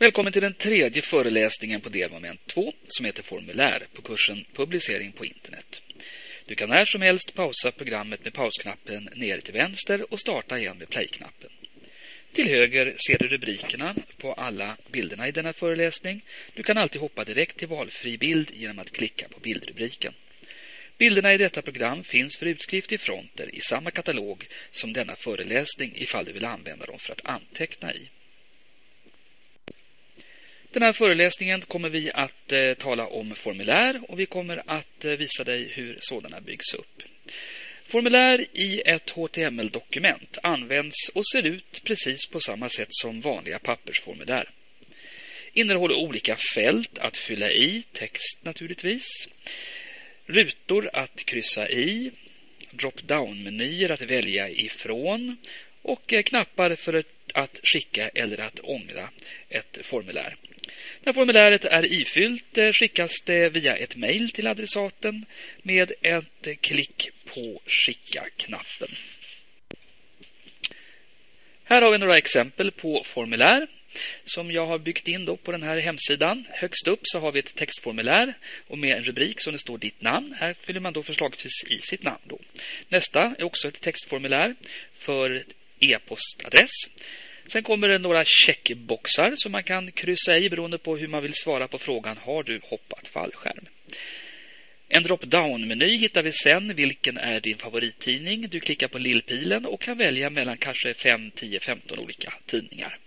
Välkommen till den tredje föreläsningen på delmoment 2 som heter Formulär på kursen Publicering på internet. Du kan när som helst pausa programmet med pausknappen ner till vänster och starta igen med play-knappen. Till höger ser du rubrikerna på alla bilderna i denna föreläsning. Du kan alltid hoppa direkt till valfri bild genom att klicka på bildrubriken. Bilderna i detta program finns för utskrift i fronter i samma katalog som denna föreläsning ifall du vill använda dem för att anteckna i. Den här föreläsningen kommer vi att eh, tala om formulär och vi kommer att eh, visa dig hur sådana byggs upp. Formulär i ett HTML-dokument används och ser ut precis på samma sätt som vanliga pappersformulär. Innehåller olika fält att fylla i, text naturligtvis. Rutor att kryssa i. Drop-down-menyer att välja ifrån. Och eh, knappar för att skicka eller att ångra ett formulär. När formuläret är ifyllt eh, skickas det via ett mejl till adressaten med ett klick på skicka-knappen. Här har vi några exempel på formulär som jag har byggt in då på den här hemsidan. Högst upp så har vi ett textformulär och med en rubrik som det står ditt namn. Här fyller man då förslagsvis i sitt namn. Då. Nästa är också ett textformulär för e-postadress. Sen kommer det några checkboxar som man kan kryssa i beroende på hur man vill svara på frågan Har du hoppat fallskärm? En drop-down-meny hittar vi sen. Vilken är din favorittidning? Du klickar på lillpilen och kan välja mellan kanske 5, 10, 15 olika tidningar.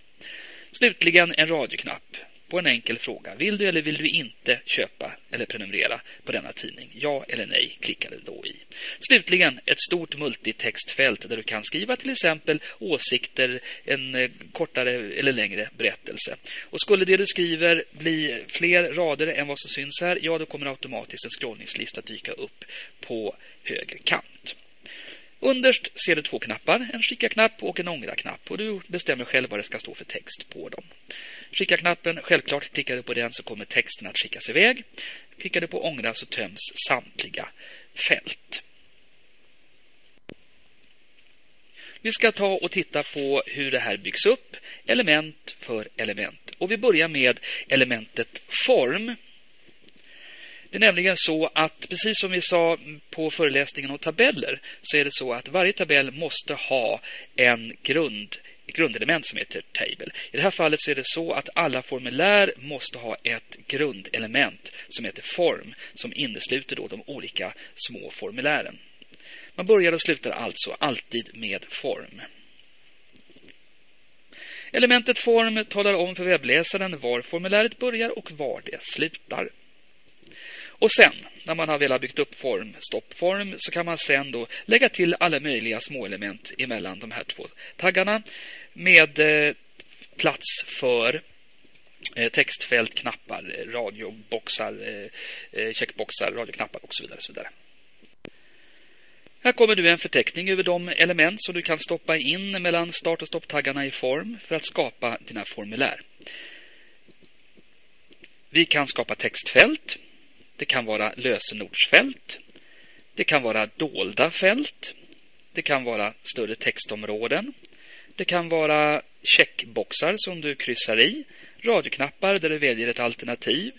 Slutligen en radioknapp på en enkel fråga. Vill du eller vill du inte köpa eller prenumerera på denna tidning? Ja eller nej klickar du då i. Slutligen ett stort multitextfält där du kan skriva till exempel åsikter, en eh, kortare eller längre berättelse. Och skulle det du skriver bli fler rader än vad som syns här, ja då kommer automatiskt en scrollningslista dyka upp på höger kant. Underst ser du två knappar, en skicka-knapp och en ångra-knapp och du bestämmer själv vad det ska stå för text på dem. Skicka-knappen, självklart klickar du på den så kommer texten att skickas iväg. Klickar du på ångra så töms samtliga fält. Vi ska ta och titta på hur det här byggs upp, element för element. Och vi börjar med elementet form. Det är nämligen så att precis som vi sa på föreläsningen om tabeller så är det så att varje tabell måste ha en grund ett grundelement som heter table. I det här fallet så är det så att alla formulär måste ha ett grundelement som heter form som innesluter då de olika små formulären. Man börjar och slutar alltså alltid med form. Elementet form talar om för webbläsaren var formuläret börjar och var det slutar. Och sen, när man har velat byggt upp form, stoppform, så kan man sen då lägga till alla möjliga småelement emellan de här två taggarna med eh, plats för eh, textfält, knappar, eh, radioboxar, checkboxar, radioknappar och så vidare. Och så vidare. Här kommer du en förteckning över de element som du kan stoppa in mellan start och stopptaggarna i form för att skapa dina formulär. Vi kan skapa textfält. Det kan vara lösenordsfält. Det kan vara dolda fält. Det kan vara större textområden. Det kan vara checkboxar som du kryssar i, radioknappar där du väljer ett alternativ,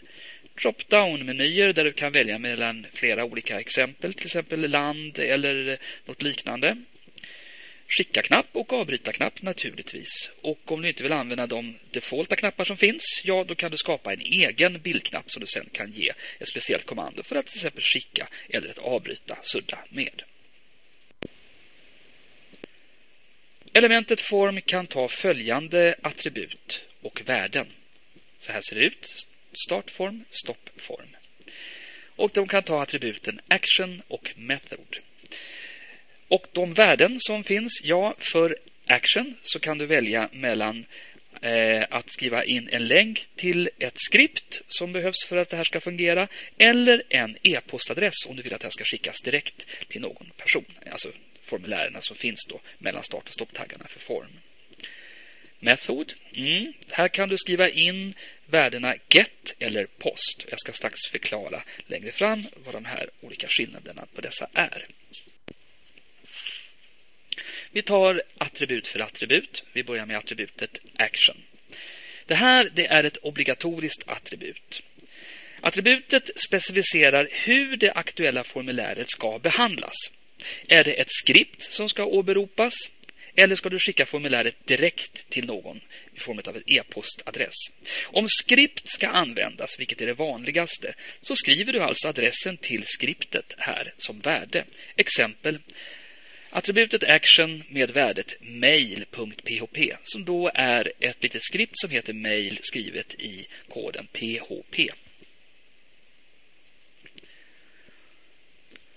drop-down-menyer där du kan välja mellan flera olika exempel, till exempel land eller något liknande. Skicka-knapp och avbryta-knapp naturligtvis. Och om du inte vill använda de defaulta knappar som finns, ja då kan du skapa en egen bildknapp som du sen kan ge ett speciellt kommando för att till exempel skicka eller att avbryta, sudda med. Elementet form kan ta följande attribut och värden. Så här ser det ut. Startform, stoppform. Och de kan ta attributen action och method. Och de värden som finns, ja, för action så kan du välja mellan eh, att skriva in en länk till ett skript som behövs för att det här ska fungera eller en e-postadress om du vill att det här ska skickas direkt till någon person. Alltså formulärerna som finns då mellan start och stopptaggarna för form. Method. Mm. Här kan du skriva in värdena get eller post. Jag ska strax förklara längre fram vad de här olika skillnaderna på dessa är. Vi tar attribut för attribut. Vi börjar med attributet action. Det här det är ett obligatoriskt attribut. Attributet specificerar hur det aktuella formuläret ska behandlas. Är det ett skript som ska åberopas eller ska du skicka formuläret direkt till någon i form av en e-postadress? Om skript ska användas, vilket är det vanligaste, så skriver du alltså adressen till skriptet här som värde. Exempel Attributet action med värdet mail.php som då är ett litet skript som heter mail skrivet i koden php.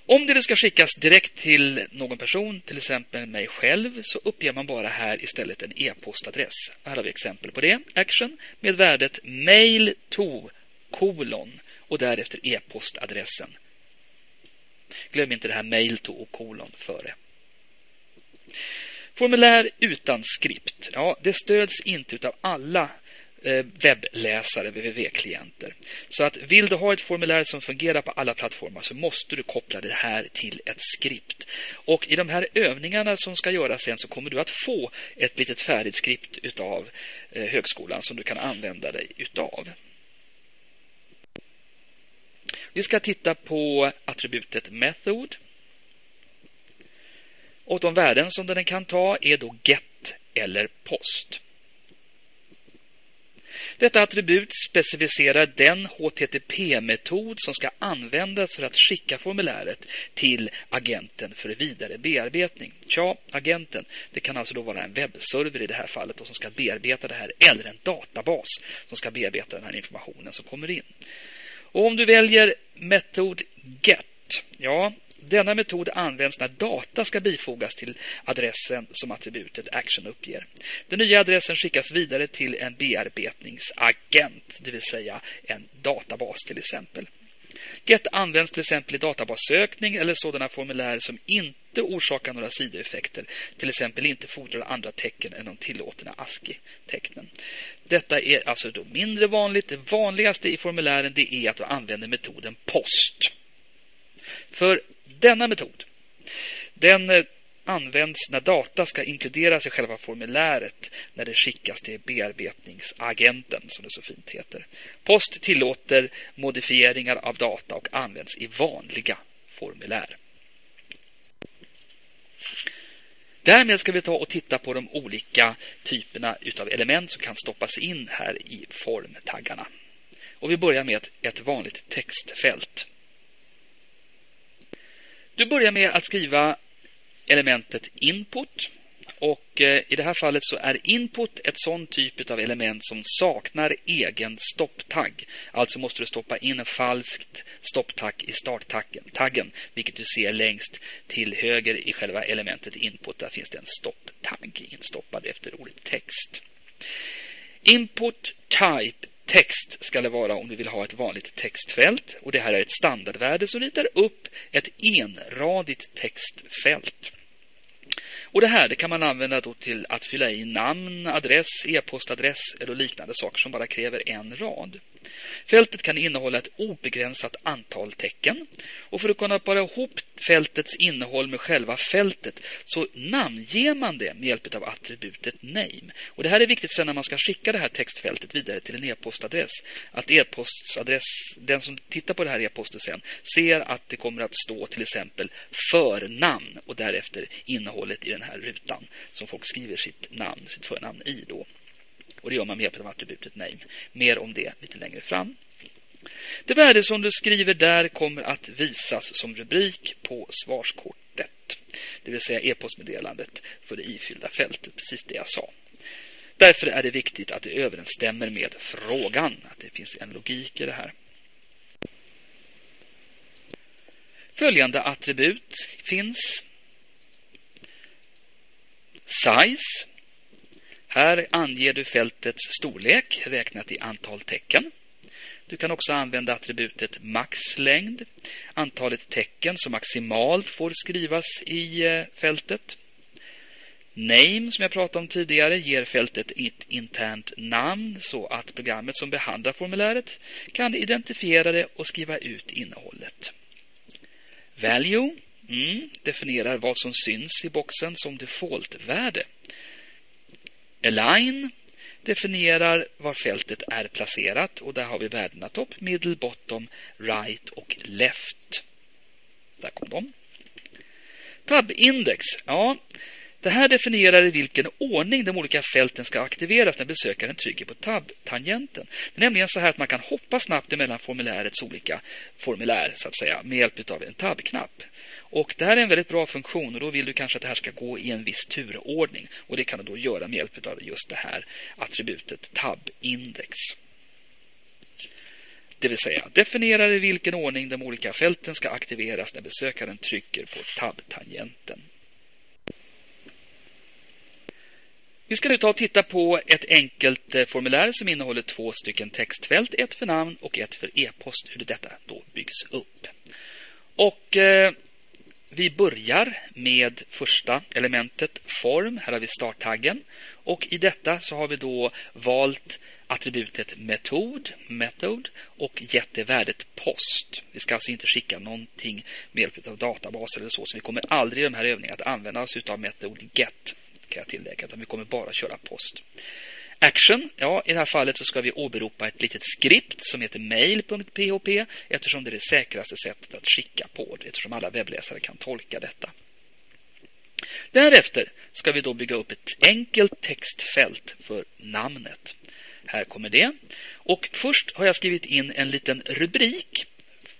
Om det ska skickas direkt till någon person, till exempel mig själv, så uppger man bara här istället en e-postadress. Här har vi exempel på det. Action med värdet mail to kolon och därefter e-postadressen. Glöm inte det här mail to och kolon före. Formulär utan skript. Ja, det stöds inte av alla eh, webbläsare, www-klienter. Så att vill du ha ett formulär som fungerar på alla plattformar så måste du koppla det här till ett skript. Och i de här övningarna som ska göras sen så kommer du att få ett litet färdigt skript utav eh, högskolan som du kan använda dig utav. Vi ska titta på attributet method. Och de värden som den kan ta är då get eller post. Detta attribut specificerar den HTTP-metod som ska användas för att skicka formuläret till agenten för vidare bearbetning. Tja, agenten, det kan alltså då vara en webbserver i det här fallet som ska bearbeta det här eller en databas som ska bearbeta den här informationen som kommer in. Och om du väljer metod get, ja, denna metod används när data ska bifogas till adressen som attributet action uppger. Den nya adressen skickas vidare till en bearbetningsagent, det vill säga en databas till exempel. Get används till exempel i databassökning eller sådana formulär som inte orsakar några sidoeffekter, till exempel inte fordrar andra tecken än de tillåtna ASCII-tecknen. Detta är alltså då mindre vanligt. Det vanligaste i formulären det är att du använder metoden POST. För denna metod den eh, används när data ska inkluderas i själva formuläret när det skickas till bearbetningsagenten, som det så fint heter. Post tillåter modifieringar av data och används i vanliga formulär. Därmed ska vi ta och titta på de olika typerna av element som kan stoppas in här i formtaggarna. Och vi börjar med ett vanligt textfält. Du börjar med att skriva elementet input. Och eh, I det här fallet så är input ett sån typ av element som saknar egen stopptagg. Alltså måste du stoppa in en falskt stopptagg i starttaggen, vilket du ser längst till höger i själva elementet input. Där finns det en stopptagg instoppad efter ordet text. Input type text ska det vara om du vill ha ett vanligt textfält. Och Det här är ett standardvärde som ritar upp ett enradigt textfält. Och Det här det kan man använda då till att fylla i namn, adress, e-postadress eller liknande saker som bara kräver en rad. Fältet kan innehålla ett obegränsat antal tecken. Och för att kunna para ihop fältets innehåll med själva fältet så namnger man det med hjälp av attributet name. Och Det här är viktigt sen när man ska skicka det här textfältet vidare till en e-postadress. Att e-postadress, den som tittar på det här e-postet sen ser att det kommer att stå till exempel förnamn och därefter innehållet i den här rutan som folk skriver sitt namn, sitt förnamn i då. Och det gör man med hjälp av attributet name. Mer om det lite längre fram. Det värde som du skriver där kommer att visas som rubrik på svarskortet. Det vill säga e-postmeddelandet för det ifyllda fältet. Precis det jag sa. Därför är det viktigt att det överensstämmer med frågan. Att det finns en logik i det här. Följande attribut finns. Size här anger du fältets storlek räknat i antal tecken. Du kan också använda attributet maxlängd, antalet tecken som maximalt får skrivas i eh, fältet. Name, som jag pratade om tidigare, ger fältet ett internt namn så att programmet som behandlar formuläret kan identifiera det och skriva ut innehållet. Value mm, definierar vad som syns i boxen som defaultvärde. Align definierar var fältet är placerat och där har vi värdena top, middle, bottom, right och left. Där kom de. Tab-index. Ja, det här definierar i vilken ordning de olika fälten ska aktiveras när besökaren trycker på tab-tangenten. Det är nämligen så här att man kan hoppa snabbt emellan formulärets olika formulär så att säga med hjälp av en tab-knapp. Och det här är en väldigt bra funktion och då vill du kanske att det här ska gå i en viss turordning. Och det kan du då göra med hjälp av just det här attributet tab-index. Det vill säga definierar i vilken ordning de olika fälten ska aktiveras när besökaren trycker på tab-tangenten. Vi ska nu ta och titta på ett enkelt eh, formulär som innehåller två stycken textfält, ett för namn och ett för e-post, hur detta då byggs upp. Och eh, vi börjar med första elementet form. Här har vi starttaggen. Och i detta så har vi då valt attributet metod, method och gett det värdet post. Vi ska alltså inte skicka någonting med hjälp av databaser. eller så, så vi kommer aldrig i de här övningarna att använda oss av metod get, kan jag tillägga, utan vi kommer bara köra post. Action, ja i det här fallet så ska vi åberopa ett litet skript som heter mail.php eftersom det är det säkraste sättet att skicka på det, eftersom alla webbläsare kan tolka detta. Därefter ska vi då bygga upp ett enkelt textfält för namnet. Här kommer det. Och först har jag skrivit in en liten rubrik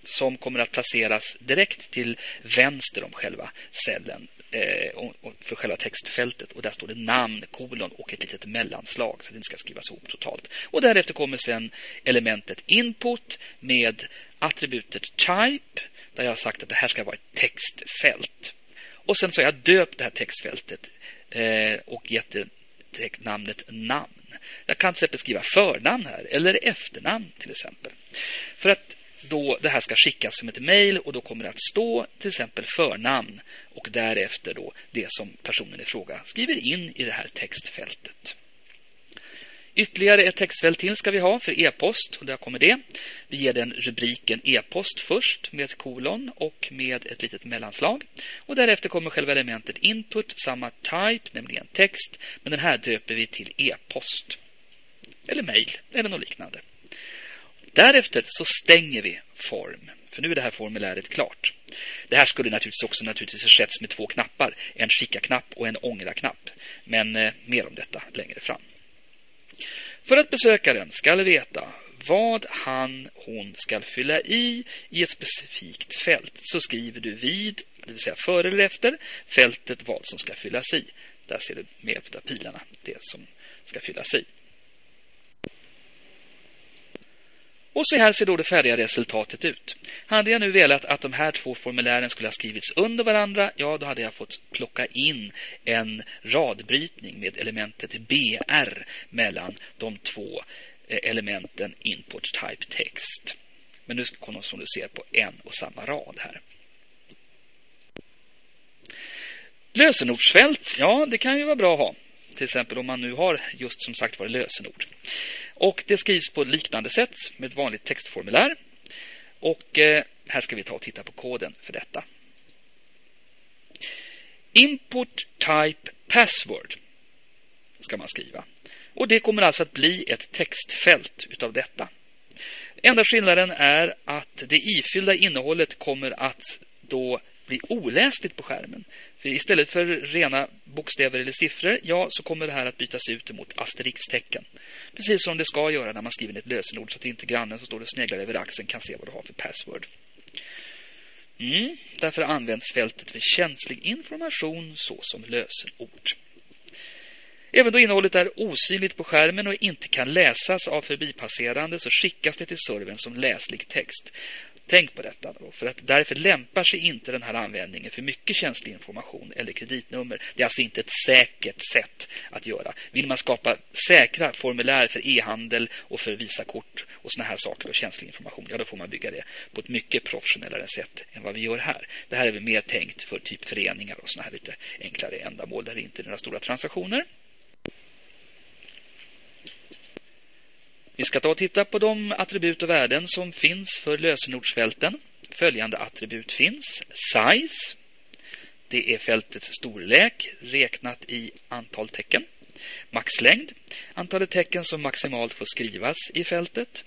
som kommer att placeras direkt till vänster om själva cellen Eh, för själva textfältet. Och där står det namn, kolon och ett litet mellanslag så att det inte ska skrivas ihop totalt. Och därefter kommer sen elementet input med attributet type där jag har sagt att det här ska vara ett textfält. Och sen så har jag döpt det här textfältet eh, och gett det namnet namn. Jag kan till exempel skriva förnamn här eller efternamn till exempel. För att då det här ska skickas som ett mejl och då kommer det att stå till exempel förnamn och därefter då det som personen i fråga skriver in i det här textfältet. Ytterligare ett textfält till ska vi ha för e-post och där kommer det. Vi ger den rubriken e-post först med kolon och med ett litet mellanslag. Och därefter kommer själva elementet input, samma type, nämligen text, men den här döper vi till e-post. Eller mail eller något liknande. Därefter så stänger vi form. För nu är det här formuläret klart. Det här skulle naturligtvis också naturligtvis ersättas med två knappar. En skicka-knapp och en ångra-knapp. Men eh, mer om detta längre fram. För att besökaren ska veta vad han, hon ska fylla i i ett specifikt fält så skriver du vid, det vill säga före eller efter, fältet vad som ska fyllas i. Där ser du med hjälp av pilarna det som ska fyllas i. Och så här ser då det färdiga resultatet ut. Hade jag nu velat att de här två formulären skulle ha skrivits under varandra, ja då hade jag fått plocka in en radbrytning med elementet BR mellan de två eh, elementen input type text. Men nu kommer som du ser på en och samma rad här. Lösenordsfält, ja det kan ju vara bra att ha. Till exempel om man nu har just som sagt var lösenord. Och det skrivs på liknande sätt med ett vanligt textformulär. Och eh, här ska vi ta och titta på koden för detta. Input type password ska man skriva. Och det kommer alltså att bli ett textfält utav detta. Enda skillnaden är att det ifyllda innehållet kommer att då bli oläsligt på skärmen. För istället för rena bokstäver eller siffror, ja, så kommer det här att bytas ut mot asterixtecken. Precis som det ska göra när man skriver ett lösenord så att inte grannen som står och sneglar över axeln kan se vad du har för password. Mm, därför används fältet för känslig information såsom lösenord. Även då innehållet är osynligt på skärmen och inte kan läsas av förbipasserande så skickas det till servern som läslig text. Tänk på detta, då, för att därför lämpar sig inte den här användningen för mycket känslig information eller kreditnummer. Det är alltså inte ett säkert sätt att göra. Vill man skapa säkra formulär för e-handel och för Visakort och såna här saker och känslig information, ja då får man bygga det på ett mycket professionellare sätt än vad vi gör här. Det här är väl mer tänkt för typ föreningar och såna här lite enklare ändamål där det inte är några stora transaktioner. Vi ska ta och titta på de attribut och värden som finns för lösenordsfälten. Följande attribut finns. Size. Det är fältets storlek räknat i antal tecken. maxlängd, antalet tecken som maximalt får skrivas i fältet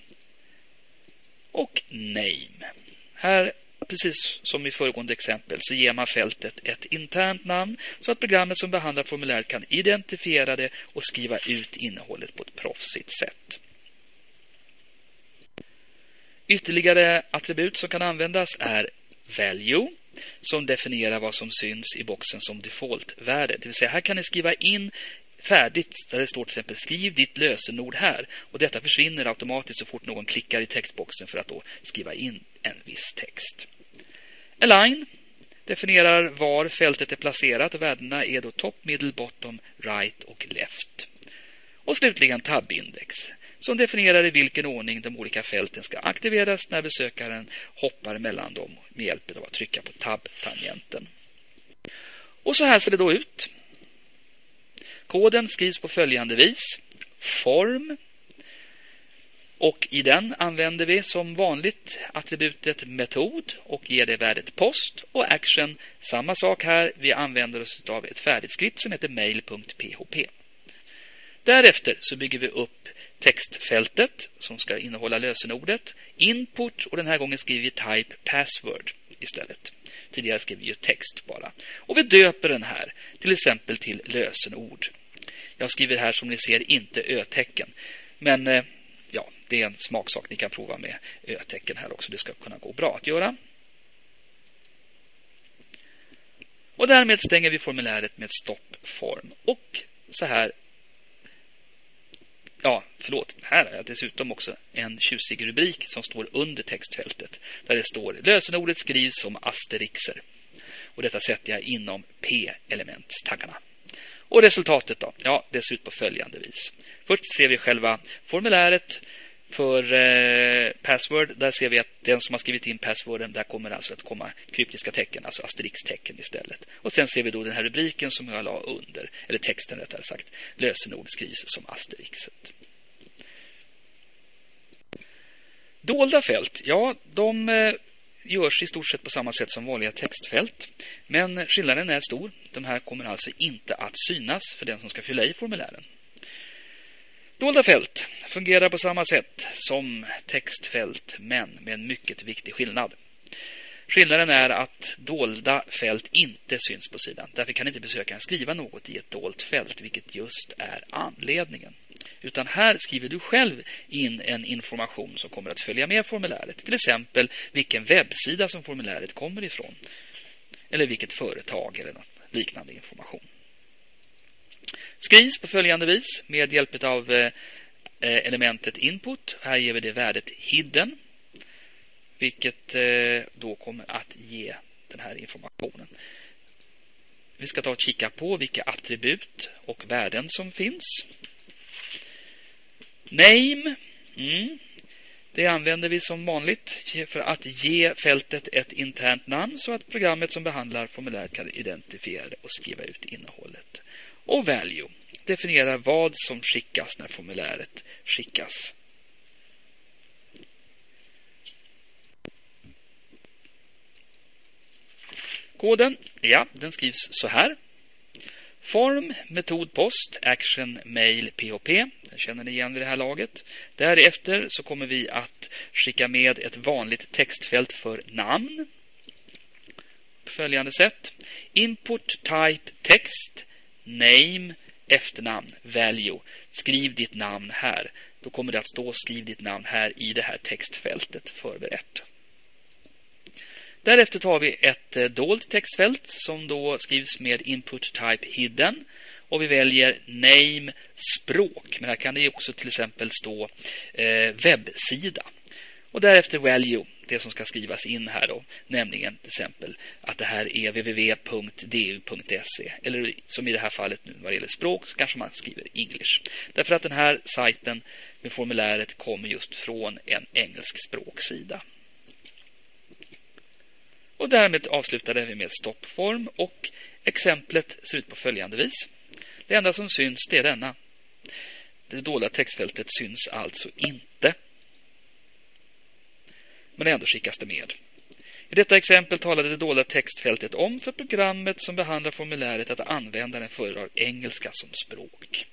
och name. Här, precis som i föregående exempel, så ger man fältet ett internt namn så att programmet som behandlar formuläret kan identifiera det och skriva ut innehållet på ett proffsigt sätt. Ytterligare attribut som kan användas är value som definierar vad som syns i boxen som defaultvärde. Det vill säga här kan ni skriva in färdigt där det står till exempel skriv ditt lösenord här och detta försvinner automatiskt så fort någon klickar i textboxen för att då skriva in en viss text. Align definierar var fältet är placerat och värdena är då top, middle, bottom, right och left. Och slutligen tabindex som definierar i vilken ordning de olika fälten ska aktiveras när besökaren hoppar mellan dem med hjälp av att trycka på tab-tangenten. Och så här ser det då ut. Koden skrivs på följande vis. Form. Och i den använder vi som vanligt attributet metod och ger det värdet post. Och action, samma sak här. Vi använder oss av ett färdigt skript som heter mail.php. Därefter så bygger vi upp textfältet som ska innehålla lösenordet, input och den här gången skriver vi type password istället. Tidigare skrev vi ju text bara. Och vi döper den här till exempel till lösenord. Jag skriver här som ni ser inte ö-tecken. Men eh, ja, det är en smaksak. Ni kan prova med ö-tecken här också. Det ska kunna gå bra att göra. Och därmed stänger vi formuläret med stoppform. Och så här Ja, förlåt. Här har jag dessutom också en tjusig rubrik som står under textfältet. Där det står lösenordet skrivs som asterixer. Och detta sätter jag inom P-elementstaggarna. Och resultatet då? Ja, det ser ut på följande vis. Först ser vi själva formuläret för eh, password. Där ser vi att den som har skrivit in passworden, där kommer alltså att komma kryptiska tecken, alltså asterisktecken istället. Och sen ser vi då den här rubriken som jag la under, eller texten rättare sagt. Lösenord skrivs som asterixet. Dolda fält, ja, de eh, görs i stort sett på samma sätt som vanliga textfält. Men skillnaden är stor. De här kommer alltså inte att synas för den som ska fylla i formulären. Dolda fält fungerar på samma sätt som textfält men med en mycket viktig skillnad. Skillnaden är att dolda fält inte syns på sidan. Därför kan inte besökaren skriva något i ett dolt fält, vilket just är anledningen. Utan här skriver du själv in en information som kommer att följa med formuläret. Till exempel vilken webbsida som formuläret kommer ifrån. Eller vilket företag eller liknande information skrivs på följande vis med hjälp av eh, eh, elementet input. Här ger vi det värdet hidden. Vilket eh, då kommer att ge den här informationen. Vi ska ta och kika på vilka attribut och värden som finns. Name. Mm. Det använder vi som vanligt för att ge fältet ett internt namn så att programmet som behandlar formuläret kan identifiera det och skriva ut innehållet. Och value definierar vad som skickas när formuläret skickas. Koden, ja, den skrivs så här. Form, metod, post, action, mail, POP. Den känner ni igen vid det här laget. Därefter så kommer vi att skicka med ett vanligt textfält för namn. På följande sätt. Input, type, text, name, efternamn, value. Skriv ditt namn här. Då kommer det att stå skriv ditt namn här i det här textfältet förberett. Därefter tar vi ett eh, dolt textfält som då skrivs med input type hidden och vi väljer name språk. Men här kan det också till exempel stå eh, webbsida. Och därefter value det som ska skrivas in här då, nämligen till exempel att det här är www.du.se eller som i det här fallet nu vad det gäller språk så kanske man skriver English. Därför att den här sajten med formuläret kommer just från en engelsk språksida. Och därmed avslutade vi med stoppform och exemplet ser ut på följande vis. Det enda som syns det är denna. Det dolda textfältet syns alltså inte men ändå skickas det med. I detta exempel talade det dolda textfältet om för programmet som behandlar formuläret att användaren föredrar engelska som språk.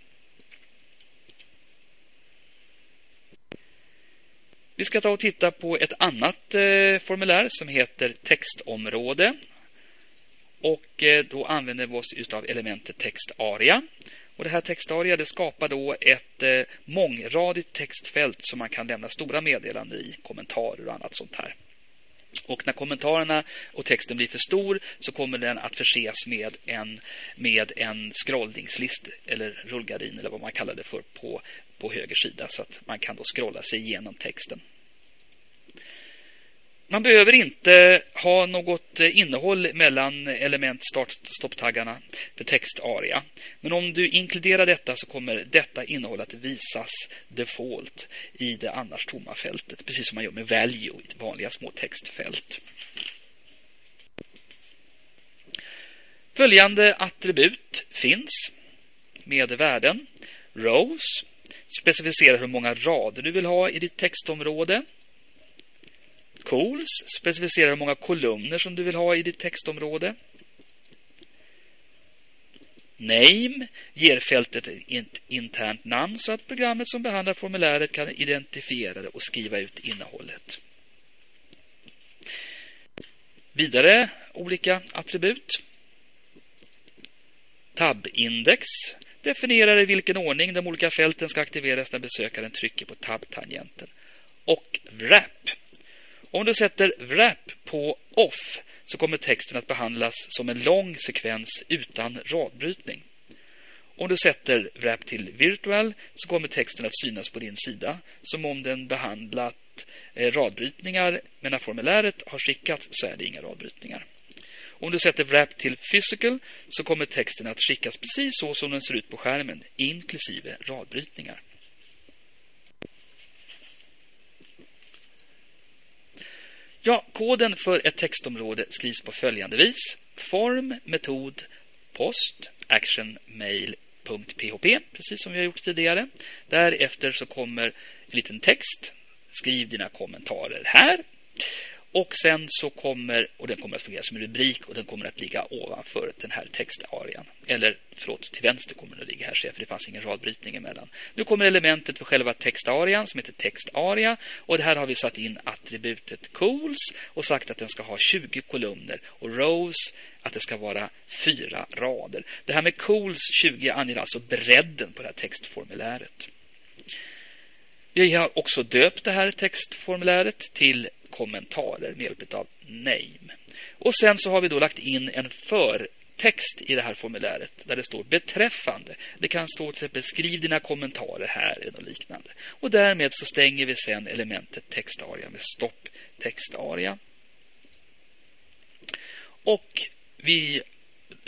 Vi ska ta och titta på ett annat eh, formulär som heter textområde. Och eh, då använder vi oss utav elementet textaria. Och det här textaria det skapar då ett eh, mångradigt textfält som man kan lämna stora meddelanden i, kommentarer och annat sånt här. Och när kommentarerna och texten blir för stor så kommer den att förses med en, med en scrollningslist eller rullgardin eller vad man kallar det för på, på höger sida så att man kan då scrolla sig igenom texten. Man behöver inte ha något innehåll mellan element start stopptaggarna för textaria. Men om du inkluderar detta så kommer detta innehåll att visas default i det annars tomma fältet. Precis som man gör med value i vanliga små textfält. Följande attribut finns med värden. Rows specificerar hur många rader du vill ha i ditt textområde. Cools specificerar hur många kolumner som du vill ha i ditt textområde. Name ger fältet ett internt namn så att programmet som behandlar formuläret kan identifiera det och skriva ut innehållet. Vidare olika attribut. Tab-index definierar i vilken ordning de olika fälten ska aktiveras när besökaren trycker på tab-tangenten. Och wrap om du sätter wrap på off så kommer texten att behandlas som en lång sekvens utan radbrytning. Om du sätter wrap till virtual så kommer texten att synas på din sida som om den behandlat eh, radbrytningar men när formuläret har skickats så är det inga radbrytningar. Om du sätter wrap till physical så kommer texten att skickas precis så som den ser ut på skärmen inklusive radbrytningar. Ja, koden för ett textområde skrivs på följande vis. Form, metod, post, action, mail, .php, precis som vi har gjort tidigare. Därefter så kommer en liten text. Skriv dina kommentarer här. Och sen så kommer, och den kommer att fungera som en rubrik och den kommer att ligga ovanför den här textarian. Eller förlåt, till vänster kommer den att ligga här, för det fanns ingen radbrytning emellan. Nu kommer elementet för själva textarian som heter textaria. Och här har vi satt in attributet cools och sagt att den ska ha 20 kolumner. Och rows att det ska vara fyra rader. Det här med cools 20 anger alltså bredden på det här textformuläret. Vi har också döpt det här textformuläret till kommentarer med hjälp av name. Och sen så har vi då lagt in en förtext i det här formuläret där det står beträffande. Det kan stå till exempel skriv dina kommentarer här eller något liknande. Och därmed så stänger vi sen elementet textaria med stopp textaria. Och vi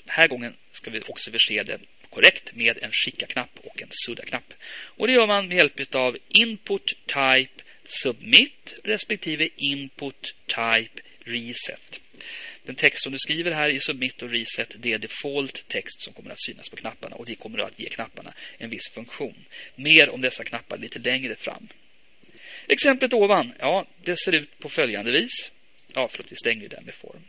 här gången ska vi också förse det korrekt med en skicka-knapp och en sudda-knapp. Och det gör man med hjälp av input type submit respektive input type reset. Den text som du skriver här i submit och reset det är default text som kommer att synas på knapparna och det kommer att ge knapparna en viss funktion. Mer om dessa knappar lite längre fram. Exemplet ovan, ja, det ser ut på följande vis. Ja, förlåt, vi stänger den med form.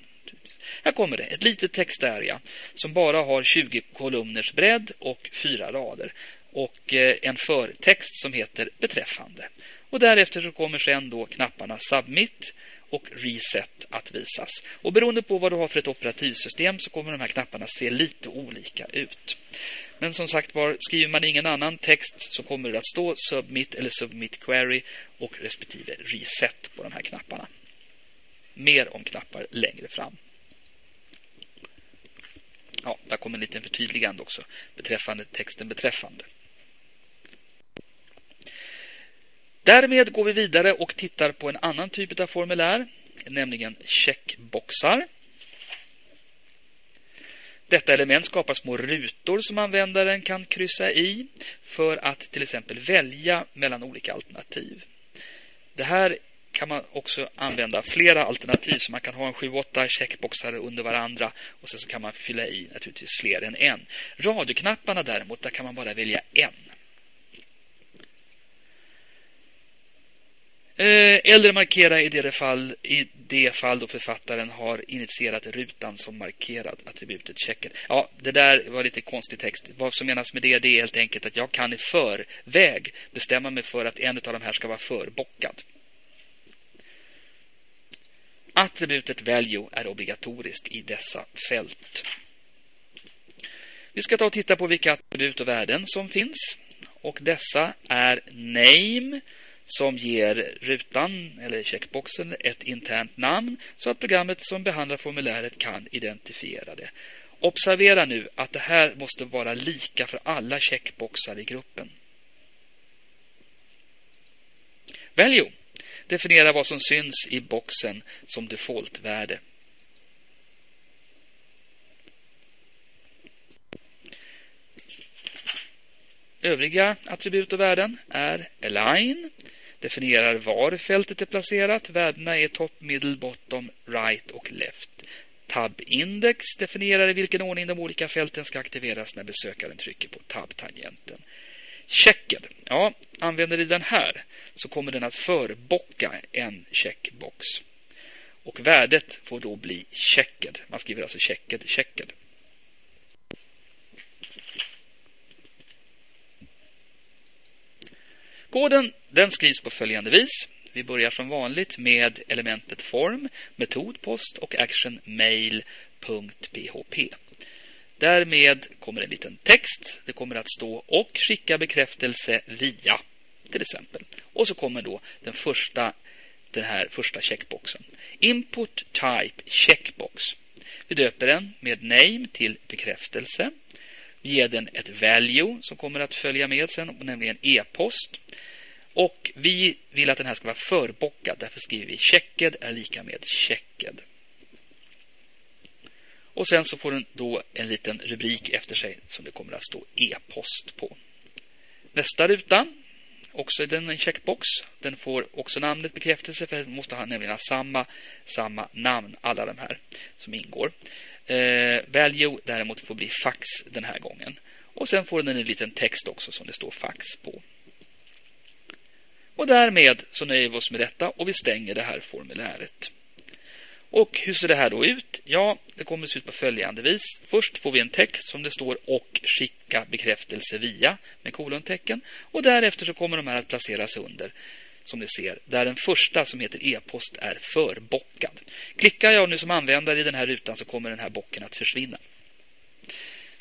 Här kommer det, ett litet textarea som bara har 20 kolumners bredd och fyra rader och eh, en förtext som heter beträffande. Och därefter så kommer sen då knapparna Submit och Reset att visas. Och beroende på vad du har för ett operativsystem så kommer de här knapparna se lite olika ut. Men som sagt var, skriver man ingen annan text så kommer det att stå Submit eller Submit Query och respektive Reset på de här knapparna. Mer om knappar längre fram. Ja, där kommer en liten förtydligande också beträffande texten beträffande. Därmed går vi vidare och tittar på en annan typ av formulär, nämligen checkboxar. Detta element skapar små rutor som användaren kan kryssa i för att till exempel välja mellan olika alternativ. Det här kan man också använda flera alternativ så man kan ha en 7-8 checkboxar under varandra och sen så kan man fylla i naturligtvis fler än en. Radioknapparna däremot, där kan man bara välja en. Eh, eller markera i det fall, i det fall då författaren har initierat rutan som markerad attributet checken. Ja, det där var lite konstig text. Vad som menas med det, det är helt enkelt att jag kan i förväg bestämma mig för att en av de här ska vara förbockad. Attributet value är obligatoriskt i dessa fält. Vi ska ta och titta på vilka attribut och värden som finns. Och dessa är name som ger rutan eller checkboxen ett internt namn så att programmet som behandlar formuläret kan identifiera det. Observera nu att det här måste vara lika för alla checkboxar i gruppen. Value definierar vad som syns i boxen som defaultvärde. Övriga attribut och värden är align, definierar var fältet är placerat. Värdena är top, middle, bottom, right och left. Tab-index definierar i vilken ordning de olika fälten ska aktiveras när besökaren trycker på tab-tangenten. Checked. Ja, använder du den här så kommer den att förbocka en checkbox. Och värdet får då bli checked. Man skriver alltså checked, checked. Koden den skrivs på följande vis. Vi börjar som vanligt med elementet form, metod, post och action mail.php. Därmed kommer en liten text. Det kommer att stå och skicka bekräftelse via till exempel. Och så kommer då den första den här första checkboxen. Input type checkbox. Vi döper den med name till bekräftelse. Vi ger den ett value som kommer att följa med sen, nämligen e-post. Och vi vill att den här ska vara förbockad. Därför skriver vi checked är lika med checked. Och sen så får den då en liten rubrik efter sig som det kommer att stå e-post på. Nästa ruta, också den en checkbox. Den får också namnet bekräftelse för den måste ha nämligen ha samma, samma namn, alla de här som ingår. Eh, value däremot får bli fax den här gången. Och sen får den en liten text också som det står fax på. Och därmed så nöjer vi oss med detta och vi stänger det här formuläret. Och hur ser det här då ut? Ja, det kommer att se ut på följande vis. Först får vi en text som det står och skicka bekräftelse via med kolontecken. Och därefter så kommer de här att placeras under som ni ser, där den första som heter e-post är förbockad. Klickar jag nu som användare i den här rutan så kommer den här bocken att försvinna.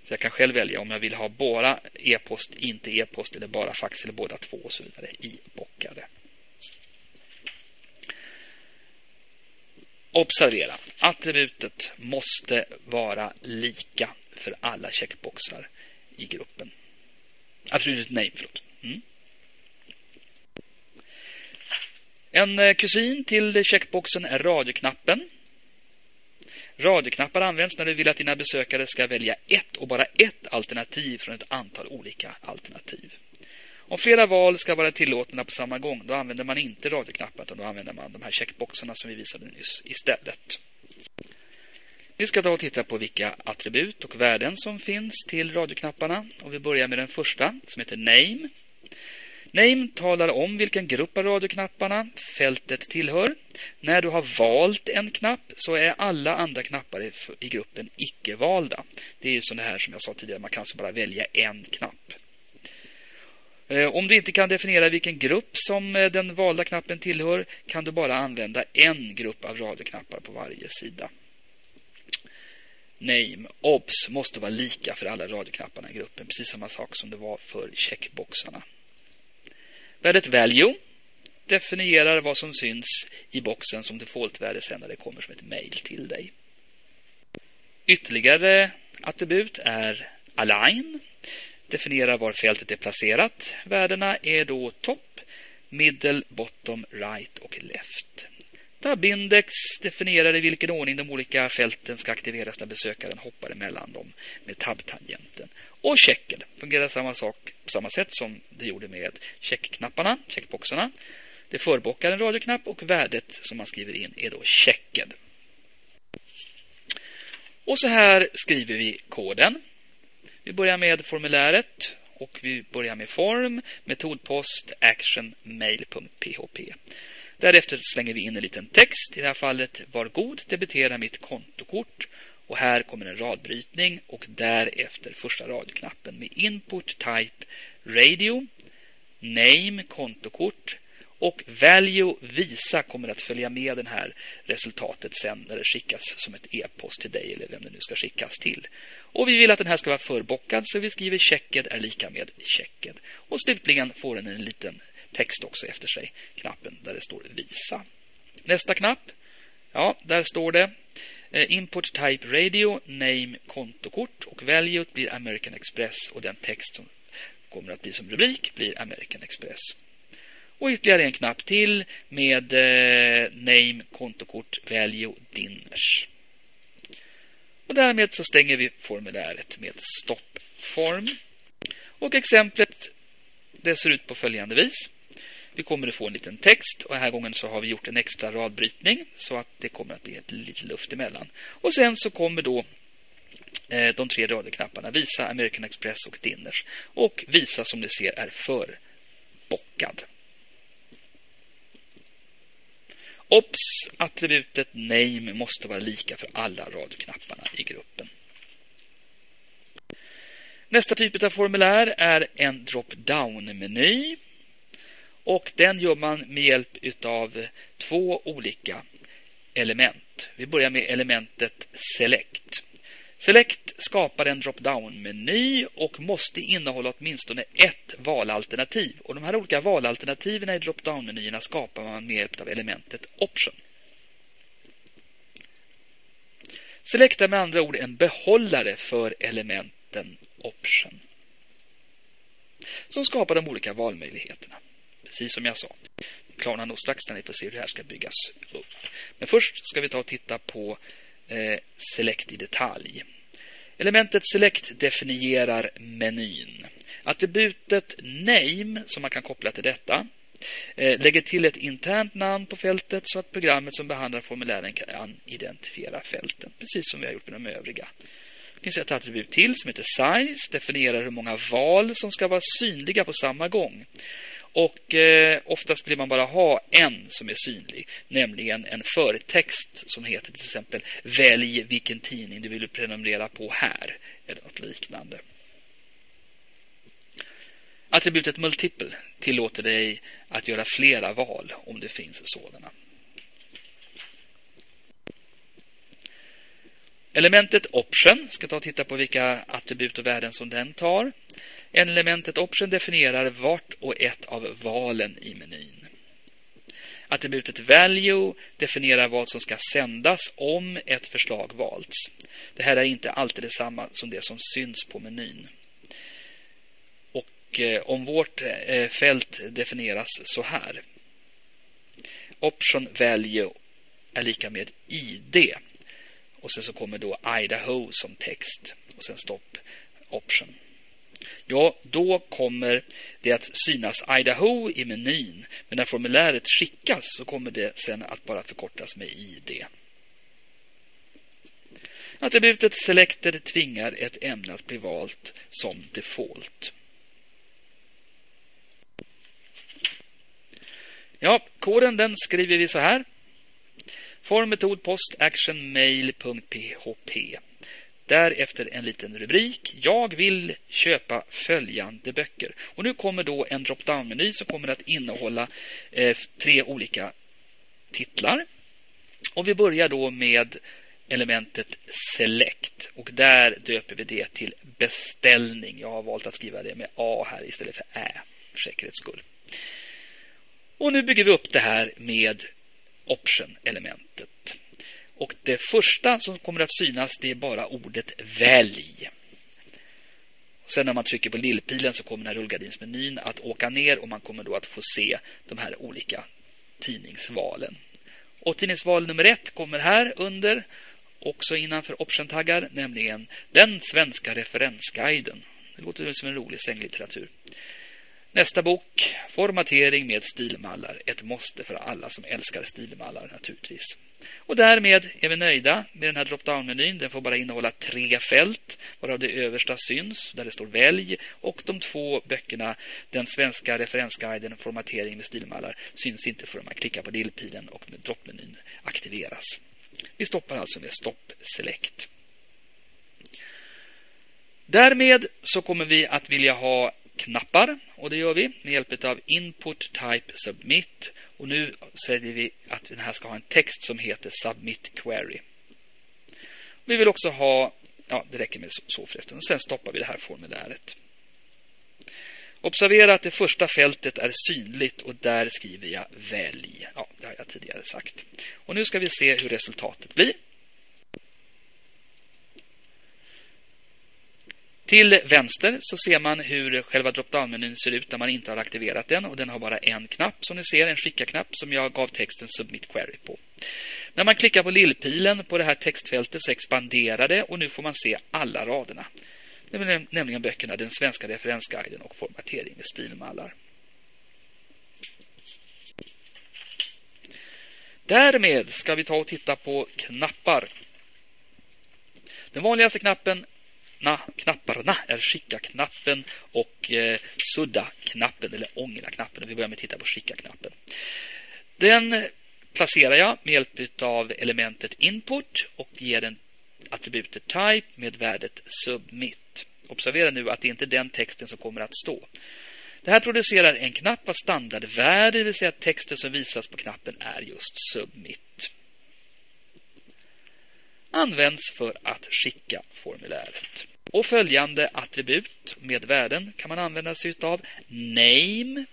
Så jag kan själv välja om jag vill ha bara e-post, inte e-post eller bara fax eller båda två och så vidare ibockade. Observera, attributet måste vara lika för alla checkboxar i gruppen. Attributet name, förlåt. Mm. En eh, kusin till checkboxen är radioknappen. Radioknappar används när du vill att dina besökare ska välja ett och bara ett alternativ från ett antal olika alternativ. Om flera val ska vara tillåtna på samma gång, då använder man inte radioknappen utan då använder man de här checkboxarna som vi visade nyss istället. Vi ska då titta på vilka attribut och värden som finns till radioknapparna. Och vi börjar med den första som heter Name. Name talar om vilken grupp av radioknapparna fältet tillhör. När du har valt en knapp så är alla andra knappar i gruppen icke-valda. Det är som det här som jag sa tidigare, man kan alltså bara välja en knapp. Eh, om du inte kan definiera vilken grupp som eh, den valda knappen tillhör kan du bara använda en grupp av radioknappar på varje sida. Name, obs måste vara lika för alla radioknapparna i gruppen. Precis samma sak som det var för checkboxarna. Värdet value definierar vad som syns i boxen som defaultvärde sen när det kommer som ett mail till dig. Ytterligare attribut är align definierar var fältet är placerat. Värdena är då top, middle, bottom, right och left. Tabindex definierar i vilken ordning de olika fälten ska aktiveras när besökaren hoppar emellan dem med tab-tangenten. Och checked fungerar samma sak på samma sätt som det gjorde med checkknapparna, checkboxarna. Det förbockar en radioknapp och värdet som man skriver in är då checked. Och så här skriver vi koden. Vi börjar med formuläret och vi börjar med form, metodpost, action, mail.php. Därefter slänger vi in en liten text. I det här fallet, var god, debitera mitt kontokort. Och här kommer en radbrytning och därefter första radioknappen med input type radio, name, kontokort och value visa kommer att följa med det här resultatet sen när det skickas som ett e-post till dig eller vem det nu ska skickas till. Och vi vill att den här ska vara förbockad så vi skriver checked är lika med checked. Och slutligen får den en liten text också efter sig, knappen där det står visa. Nästa knapp, ja, där står det eh, Import Type Radio, Name, kontokort och Value blir American Express och den text som kommer att bli som rubrik blir American Express. Och ytterligare en knapp till med eh, Name, kontokort, Value, Dinners. Och därmed så stänger vi formuläret med stoppform. Och exemplet det ser ut på följande vis. Vi kommer att få en liten text och den här gången så har vi gjort en extra radbrytning så att det kommer att bli ett lite luft emellan. Och sen så kommer då eh, de tre radioknapparna visa American Express och Dinners och visa som ni ser är förbockad. Obs! Attributet name måste vara lika för alla radioknapparna i gruppen. Nästa typ av formulär är en drop-down-meny. Och den gör man med hjälp av två olika element. Vi börjar med elementet Select. Select skapar en drop-down-meny och måste innehålla åtminstone ett valalternativ. Och de här olika valalternativen i drop-down-menyerna skapar man med hjälp av elementet Option. Select är med andra ord en behållare för elementen Option som skapar de olika valmöjligheterna. Precis som jag sa. Det klarnar nog strax när ni får se hur det här ska byggas upp. Men först ska vi ta och titta på Eh, select i detalj. Elementet Select definierar menyn. Attributet Name, som man kan koppla till detta, eh, lägger till ett internt namn på fältet så att programmet som behandlar formulären kan identifiera fälten, precis som vi har gjort med de övriga. Det finns ett attribut till som heter Size, definierar hur många val som ska vara synliga på samma gång. Och eh, oftast vill man bara ha en som är synlig, nämligen en förtext som heter till exempel Välj vilken tidning du vill prenumerera på här, eller något liknande. Attributet multiple tillåter dig att göra flera val om det finns sådana. Elementet option ska ta och titta på vilka attribut och värden som den tar. Elementet option definierar vart och ett av valen i menyn. Attributet value definierar vad som ska sändas om ett förslag valts. Det här är inte alltid detsamma som det som syns på menyn. Och eh, om vårt eh, fält definieras så här. Option value är lika med ID. Och sen så kommer då Idaho som text. Och sen stopp option. Ja, då kommer det att synas Idaho i menyn. Men när formuläret skickas så kommer det sen att bara förkortas med ID. Attributet selected tvingar ett ämne att bli valt som default. Ja, koden den skriver vi så här. Form, metod, post, action, mail.php. Därefter en liten rubrik. Jag vill köpa följande böcker. Och nu kommer då en drop-down-meny som kommer att innehålla eh, tre olika titlar. Och vi börjar då med elementet Select. Och där döper vi det till beställning. Jag har valt att skriva det med A här istället för Ä för säkerhets skull. Och nu bygger vi upp det här med option-elementet. Och det första som kommer att synas det är bara ordet välj. Sen när man trycker på lillpilen så kommer den här rullgardinsmenyn att åka ner och man kommer då att få se de här olika tidningsvalen. Och tidningsval nummer ett kommer här under, också innanför option-taggar, nämligen den svenska referensguiden. Det låter som en rolig sänglitteratur. Nästa bok, Formatering med stilmallar. Ett måste för alla som älskar stilmallar naturligtvis. Och därmed är vi nöjda med den här drop-down-menyn. Den får bara innehålla tre fält, varav det översta syns, där det står välj. Och de två böckerna, den svenska referensguiden Formatering med stilmallar, syns inte förrän man klickar på lillpilen och droppmenyn aktiveras. Vi stoppar alltså med stopp select. Därmed så kommer vi att vilja ha knappar och det gör vi med hjälp av input type submit och nu säger vi att den här ska ha en text som heter submit query. Vi vill också ha, ja det räcker med så förresten, och sen stoppar vi det här formuläret. Observera att det första fältet är synligt och där skriver jag välj. Ja, det har jag tidigare sagt. Och nu ska vi se hur resultatet blir. Till vänster så ser man hur själva drop-down-menyn ser ut när man inte har aktiverat den och den har bara en knapp som ni ser, en skicka-knapp som jag gav texten Submit Query på. När man klickar på lillpilen på det här textfältet så expanderar det och nu får man se alla raderna. Det är nämligen böckerna Den svenska referensguiden och Formatering med stilmallar. Därmed ska vi ta och titta på knappar. Den vanligaste knappen na, knapparna är skicka-knappen och eh, sudda-knappen eller ångra-knappen. Vi börjar med att titta på skicka-knappen. Den placerar jag med hjälp av elementet input och ger den attributet type med värdet submit. Observera nu att det inte är den texten som kommer att stå. Det här producerar en knapp vars standardvärde, det vill säga texten som visas på knappen är just submit. Används för att skicka formuläret. Och följande attribut med värden kan man använda sig av. Name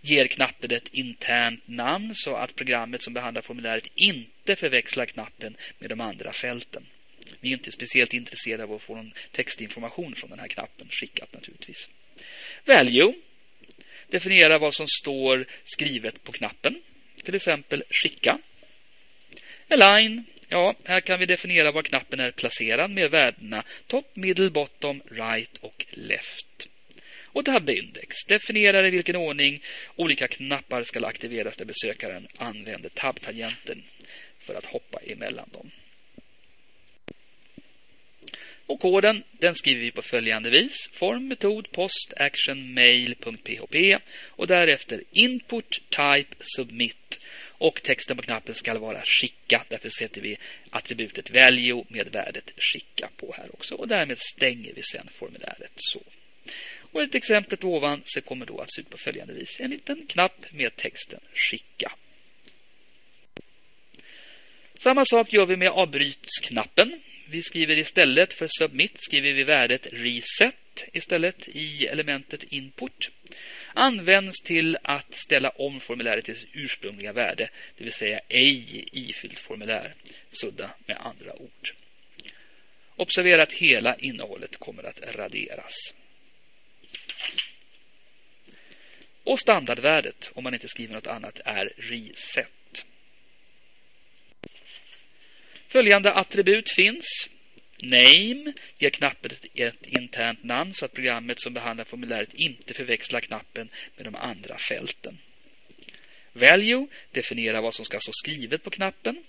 ger knappen ett internt namn så att programmet som behandlar formuläret inte förväxlar knappen med de andra fälten. Vi är inte speciellt intresserade av att få någon textinformation från den här knappen skickat naturligtvis. Value definierar vad som står skrivet på knappen. Till exempel skicka. Align Ja, här kan vi definiera var knappen är placerad med värdena top, middle, bottom, right och left. Och tabindex definierar i vilken ordning olika knappar ska aktiveras där besökaren använder tabbtangenten för att hoppa emellan dem. Och koden den skriver vi på följande vis. Form, metod, post, action, mail.php och därefter input, type, submit och texten på knappen ska vara skicka. Därför sätter vi attributet value med värdet skicka på här också. Och därmed stänger vi sen formuläret så. Och ett exemplet ovan så kommer då att se ut på följande vis. En liten knapp med texten skicka. Samma sak gör vi med avbrytsknappen. Vi skriver istället för submit skriver vi värdet reset istället i elementet input. Används till att ställa om formuläret till sitt ursprungliga värde, det vill säga ej ifyllt formulär, sudda med andra ord. Observera att hela innehållet kommer att raderas. Och standardvärdet, om man inte skriver något annat, är reset. Följande attribut finns. Name ger knappen ett internt namn så att programmet som behandlar formuläret inte förväxlar knappen med de andra fälten. Value definierar vad som ska stå skrivet på knappen.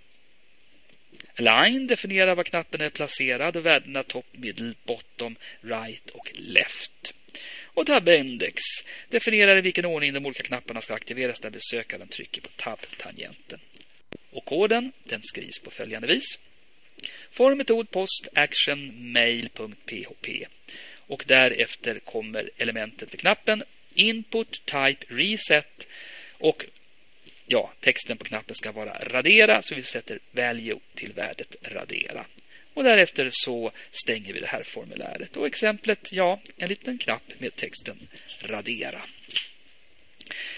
Align definierar var knappen är placerad och värdena top, middle, bottom, right och left. Och tab-index definierar i vilken ordning de olika knapparna ska aktiveras när besökaren trycker på tab-tangenten. Och koden den skrivs på följande vis. Form, metod, post, action, mail.php. Och därefter kommer elementet för knappen input, type, reset och ja, texten på knappen ska vara radera så vi sätter value till värdet radera. Och därefter så stänger vi det här formuläret. Och exemplet, ja, en liten knapp med texten radera.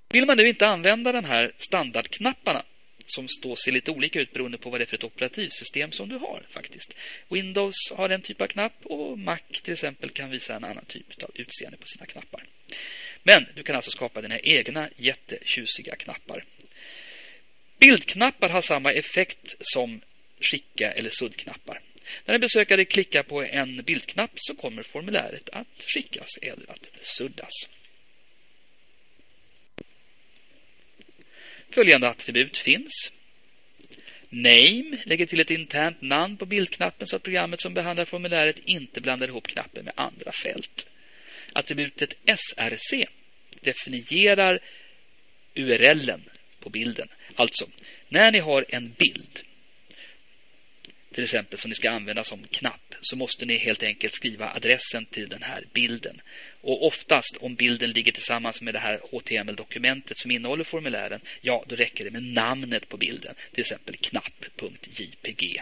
Vill man nu inte använda de här standardknapparna som står ser lite olika ut beroende på vad det är för ett operativsystem som du har faktiskt. Windows har en typ av knapp och Mac till exempel kan visa en annan typ av utseende på sina knappar. Men du kan alltså skapa dina egna jättetjusiga knappar. Bildknappar har samma effekt som skicka eller suddknappar. När en besökare klickar på en bildknapp så kommer formuläret att skickas eller att suddas. Följande attribut finns. Name lägger till ett internt namn på bildknappen så att programmet som behandlar formuläret inte blandar ihop knappen med andra fält. Attributet src definierar URLen på bilden. Alltså, när ni har en bild till exempel som ni ska använda som knapp så måste ni helt enkelt skriva adressen till den här bilden. Och oftast om bilden ligger tillsammans med det här HTML-dokumentet som innehåller formulären, ja då räcker det med namnet på bilden, till exempel knapp.jpg.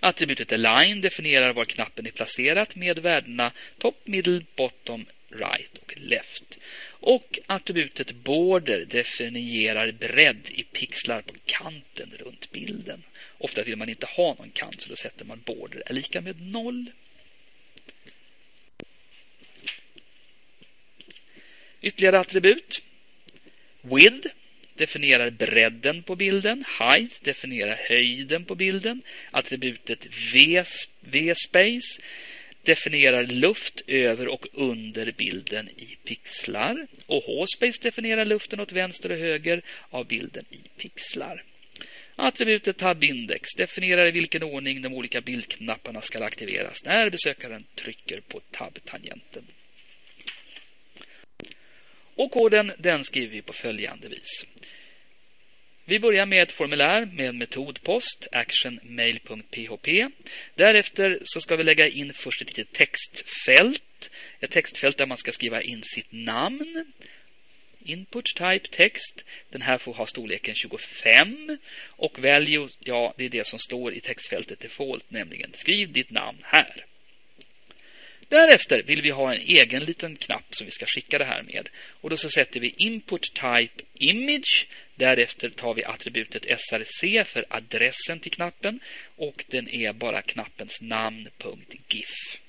Attributet align definierar var knappen är placerat med värdena top, middle, bottom, right och left. Och attributet border definierar bredd i pixlar på kanten runt bilden. Ofta vill man inte ha någon kant så då sätter man border är lika med noll. Ytterligare attribut. Width definierar bredden på bilden. Height definierar höjden på bilden. Attributet V-space definierar luft över och under bilden i pixlar. Och H-space definierar luften åt vänster och höger av bilden i pixlar. Attributet Tabindex definierar i vilken ordning de olika bildknapparna ska aktiveras när besökaren trycker på tab-tangenten. Och koden den skriver vi på följande vis. Vi börjar med ett formulär med metodpost actionmail.php. Därefter så ska vi lägga in först ett litet textfält. Ett textfält där man ska skriva in sitt namn. Input type text. Den här får ha storleken 25. Och value, ja det är det som står i textfältet default, nämligen skriv ditt namn här. Därefter vill vi ha en egen liten knapp som vi ska skicka det här med. Och då så sätter vi input type image. Därefter tar vi attributet src för adressen till knappen och den är bara knappens namn.gif.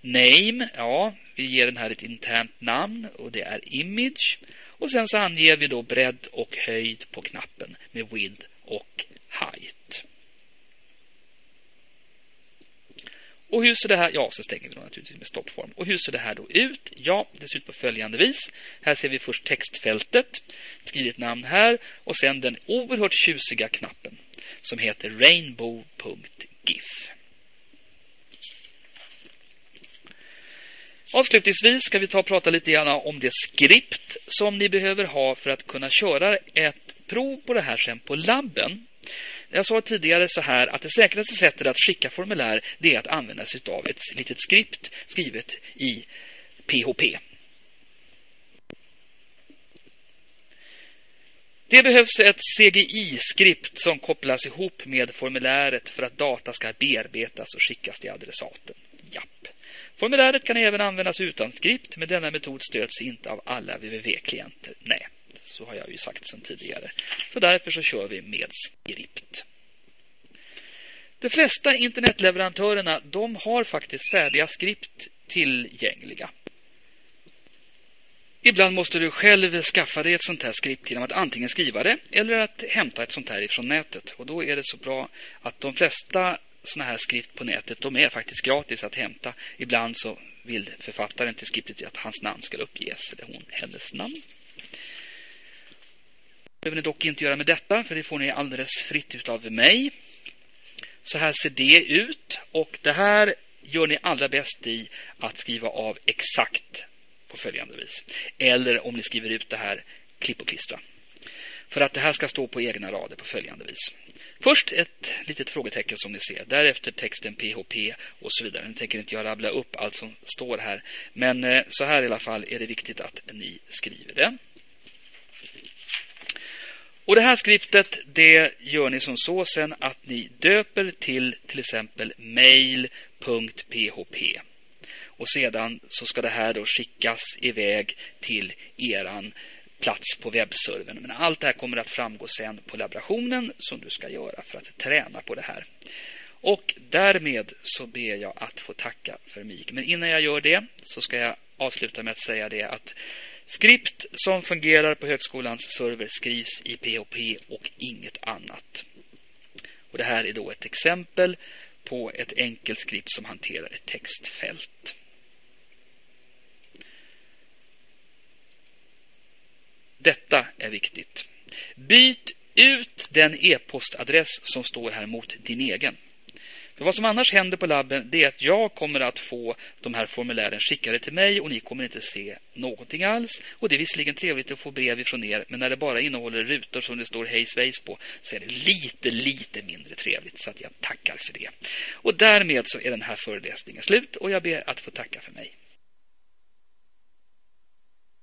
Name, ja, vi ger den här ett internt namn och det är image. Och sen så anger vi då bredd och höjd på knappen med width och height. Och hur ser det här? Ja, så stänger vi då naturligtvis med stoppform. Och hur ser det här då ut? Ja, det ser ut på följande vis. Här ser vi först textfältet, skriv namn här och sen den oerhört tjusiga knappen som heter rainbow.gif. Avslutningsvis ska vi ta och prata lite grann om det skript som ni behöver ha för att kunna köra ett prov på det här sen på labben. Jag sa tidigare så här att det säkraste sättet att skicka formulär det är att använda sig av ett litet skript skrivet i PHP. Det behövs ett CGI-skript som kopplas ihop med formuläret för att data ska bearbetas och skickas till adressaten. Japp. Formuläret kan även användas utan skript, men denna metod stöds inte av alla www-klienter. Nej. Så har jag ju sagt sedan tidigare. Så därför så kör vi med skript. De flesta internetleverantörerna de har faktiskt färdiga skript tillgängliga. Ibland måste du själv skaffa dig ett sånt här skript genom att antingen skriva det eller att hämta ett sånt här ifrån nätet. Och då är det så bra att de flesta såna här skript på nätet de är faktiskt gratis att hämta. Ibland så vill författaren till skriptet att hans namn ska uppges, eller hon, hennes namn behöver ni dock inte göra med detta, för det får ni alldeles fritt utav mig. Så här ser det ut och det här gör ni allra bäst i att skriva av exakt på följande vis. Eller om ni skriver ut det här, klipp och klistra. För att det här ska stå på egna rader på följande vis. Först ett litet frågetecken som ni ser. Därefter texten PHP och så vidare. Nu tänker inte jag rabbla upp allt som står här. Men eh, så här i alla fall är det viktigt att ni skriver det. Och det här skriptet det gör ni som så sen att ni döper till till exempel mail.php. Och sedan så ska det här då skickas iväg till eran plats på webbservern. Men allt det här kommer att framgå sen på laborationen som du ska göra för att träna på det här. Och därmed så ber jag att få tacka för mig. Men innan jag gör det så ska jag avsluta med att säga det att Skript som fungerar på högskolans server skrivs i PHP och inget annat. Och Det här är då ett exempel på ett enkelt skript som hanterar ett textfält. Detta är viktigt. Byt ut den e-postadress som står här mot din egen vad som annars händer på labben det är att jag kommer att få de här formulären skickade till mig och ni kommer inte se någonting alls. Och det är visserligen trevligt att få brev ifrån er men när det bara innehåller rutor som det står hej svejs på så är det lite, lite mindre trevligt. Så att jag tackar för det. Och därmed så är den här föreläsningen slut och jag ber att få tacka för mig.